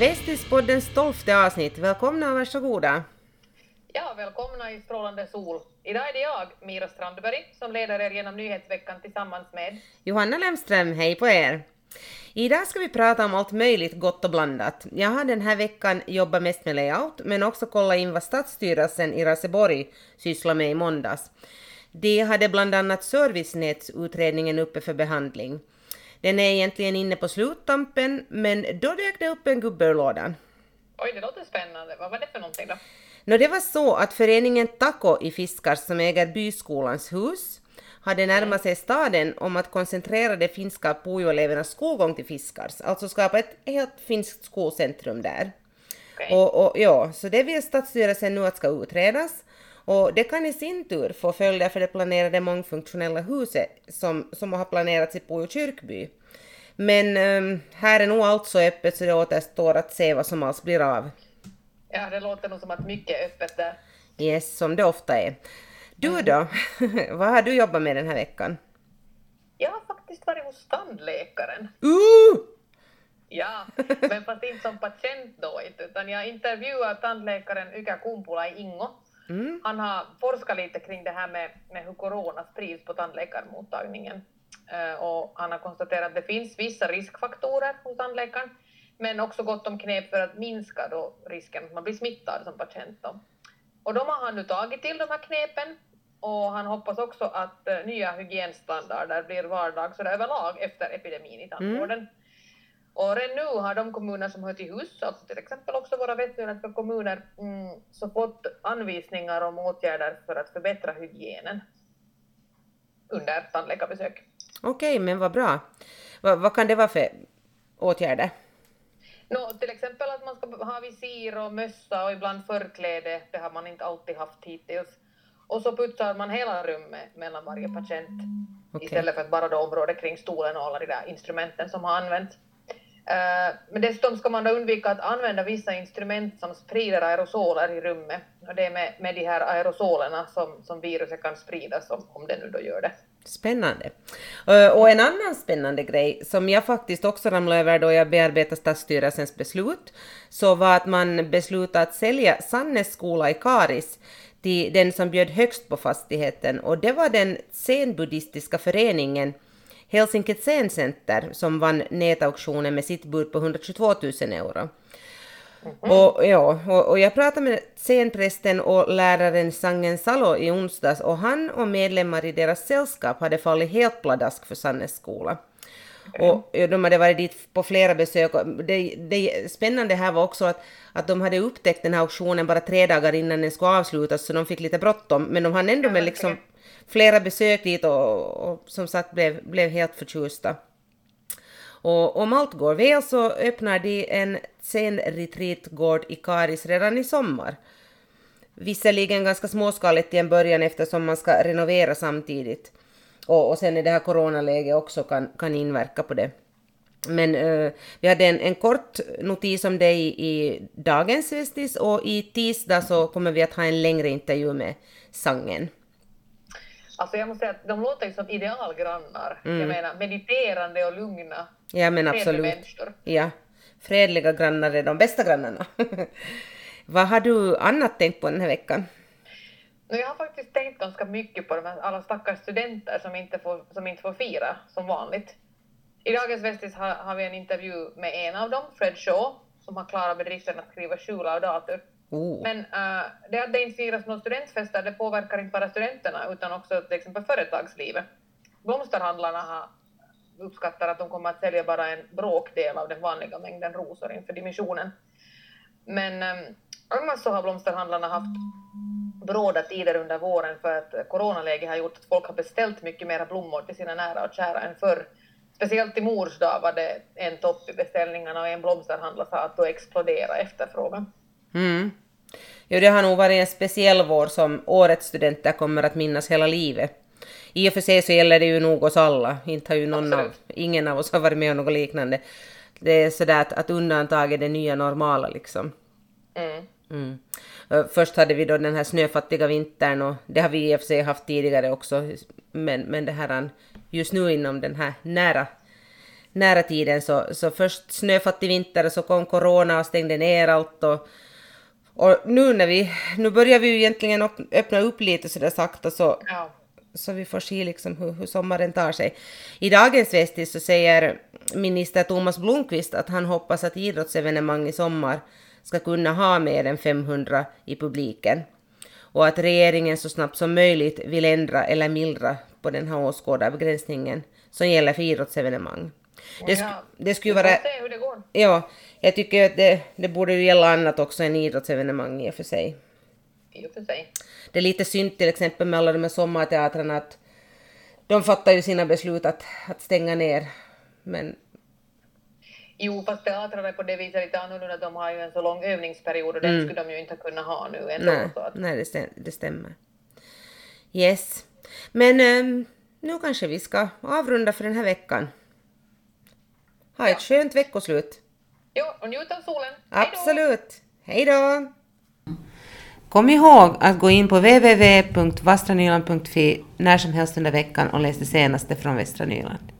Västispoddens tolfte avsnitt. Välkomna och varsågoda. Ja, välkomna i strålande sol. Idag är det jag, Mira Strandberg, som leder er genom nyhetsveckan tillsammans med Johanna Lemström, hej på er! Idag ska vi prata om allt möjligt gott och blandat. Jag har den här veckan jobbat mest med layout, men också kollat in vad Stadsstyrelsen i Raseborg sysslar med i måndags. De hade bland annat servicenätsutredningen uppe för behandling. Den är egentligen inne på sluttampen, men då dök det upp en gubbe ur lådan. Oj, det låter spännande. Vad var det för någonting då? Nå, det var så att föreningen Taco i Fiskars som äger byskolans hus hade närmat sig staden om att koncentrera de finska Pujo-elevernas skolgång till Fiskars, alltså skapa ett helt finskt skolcentrum där. Okej. Och, och, ja, så det vill Stadsstyrelsen nu att ska utredas och det kan i sin tur få följder för det planerade mångfunktionella huset som, som har planerats i Pujo kyrkby. Men ehm, här är nog allt så öppet så det återstår att se vad som alls blir av. Ja, det låter nog som att mycket är öppet där. Yes, som det ofta är. Du då? vad har du jobbat med den här veckan? Jag har faktiskt varit hos tandläkaren. Uh! Ja, men fast inte som patient då utan jag intervjuade tandläkaren Ykä Kumpula i Ingo. Mm. Han har forskat lite kring det här med, med hur corona sprids på tandläkarmottagningen. Eh, och han har konstaterat att det finns vissa riskfaktorer hos tandläkaren, men också gott om knep för att minska då risken att man blir smittad som patient. Då. Och de har han nu tagit till de här knepen och han hoppas också att eh, nya hygienstandarder blir vardag så överlag efter epidemin i tandvården. Och redan nu har de kommuner som hör till hus, alltså till exempel också våra västnyländska kommuner, mm, så fått anvisningar om åtgärder för att förbättra hygienen under tandläkarbesök. Okej, men vad bra. Vad, vad kan det vara för åtgärder? Nå, till exempel att man ska ha visir och mössa och ibland förkläde, det har man inte alltid haft hittills. Och så putsar man hela rummet mellan varje patient Okej. istället för att bara då området kring stolen och alla de där instrumenten som har använts. Eh, men dessutom ska man då undvika att använda vissa instrument som sprider aerosoler i rummet. Och det är med, med de här aerosolerna som, som viruset kan spridas om, om det nu då gör det. Spännande. Eh, och en annan spännande grej som jag faktiskt också ramlade över då jag bearbetade Stadsstyrelsens beslut, så var att man beslutade att sälja Sannes skola i Karis till den som bjöd högst på fastigheten och det var den zenbuddhistiska föreningen Helsinki Zen Center som vann nätauktionen med sitt bud på 122 000 euro. Och, ja, och, och jag pratade med scenprästen och läraren Sangen Salo i onsdags och han och medlemmar i deras sällskap hade fallit helt pladask för Sannes skola. Och de hade varit dit på flera besök. Det, det spännande här var också att, att de hade upptäckt den här auktionen bara tre dagar innan den skulle avslutas så de fick lite bråttom. Men de hann ändå med liksom flera besök dit och, och som sagt blev, blev helt förtjusta. Och om allt går väl så öppnar de en zen-retreatgård i Karis redan i sommar. Visserligen ganska småskaligt i en början eftersom man ska renovera samtidigt. Och, och sen är det här coronaläget också kan, kan inverka på det. Men eh, vi hade en, en kort notis om det i, dagens Vestis och i tisdag så kommer vi att ha en längre intervju med Sangen. Alltså jag måste säga att de låter ju som idealgrannar. Jag menar mediterande och lugna. Ja men absolut. människor. Ja, fredliga grannar är de bästa grannarna. Vad har du annat tänkt på den här veckan? Nu, jag har faktiskt tänkt ganska mycket på de här alla stackars studenter som inte får, som inte får fira som vanligt. I dagens Vestis har, har vi en intervju med en av dem, Fred Shaw, som har klarat bedriften att skriva sju laudater. Oh. Men äh, det att det inte firas några studentfester, det påverkar inte bara studenterna utan också till exempel företagslivet. Blomsterhandlarna har uppskattar att de kommer att sälja bara en bråkdel av den vanliga mängden rosor inför dimensionen. Men ähm, annars så har blomsterhandlarna haft bråda tider under våren för att coronaläget har gjort att folk har beställt mycket mera blommor till sina nära och kära än förr. Speciellt till mors dag var det en topp i beställningarna och en blomsterhandlare sa att då exploderade efterfrågan. Mm. Jo, det har nog varit en speciell vår som årets studenter kommer att minnas hela livet. I och för sig så gäller det ju nog oss alla. Inte har ju någon av, ingen av oss har varit med om något liknande. Det är sådär att, att undantag är det nya normala liksom. Mm. Mm. Ö, Först hade vi då den här snöfattiga vintern och det har vi i och för sig haft tidigare också. Men, men det här just nu inom den här nära, nära tiden så, så först snöfattig vinter och så kom corona och stängde ner allt och, och nu när vi, nu börjar vi ju egentligen öppna upp lite sådär sakta så, ja. så vi får se liksom hur, hur sommaren tar sig. I dagens Vestis så säger minister Thomas Blomqvist att han hoppas att idrottsevenemang i sommar ska kunna ha mer än 500 i publiken och att regeringen så snabbt som möjligt vill ändra eller mildra på den här åskådarbegränsningen som gäller för idrottsevenemang. Det, sk ja, det skulle vara... se hur det går. Ja, jag tycker att det, det borde ju gälla annat också än idrottsevenemang i och för sig. I och för sig. Det är lite synd till exempel med alla de här sommarteatrarna att de fattar ju sina beslut att, att stänga ner. Men Jo, fast teatrarna är på det viset lite annorlunda. De har ju en så lång övningsperiod och den mm. skulle de ju inte kunna ha nu ändå. Nej, så att... nej det, stämmer, det stämmer. Yes. Men um, nu kanske vi ska avrunda för den här veckan. Ha ett ja. skönt veckoslut. Jo, och njut av solen. Absolut. Hej då! Kom ihåg att gå in på www.vastranyland.fi när som helst under veckan och läs det senaste från Västra Nyland.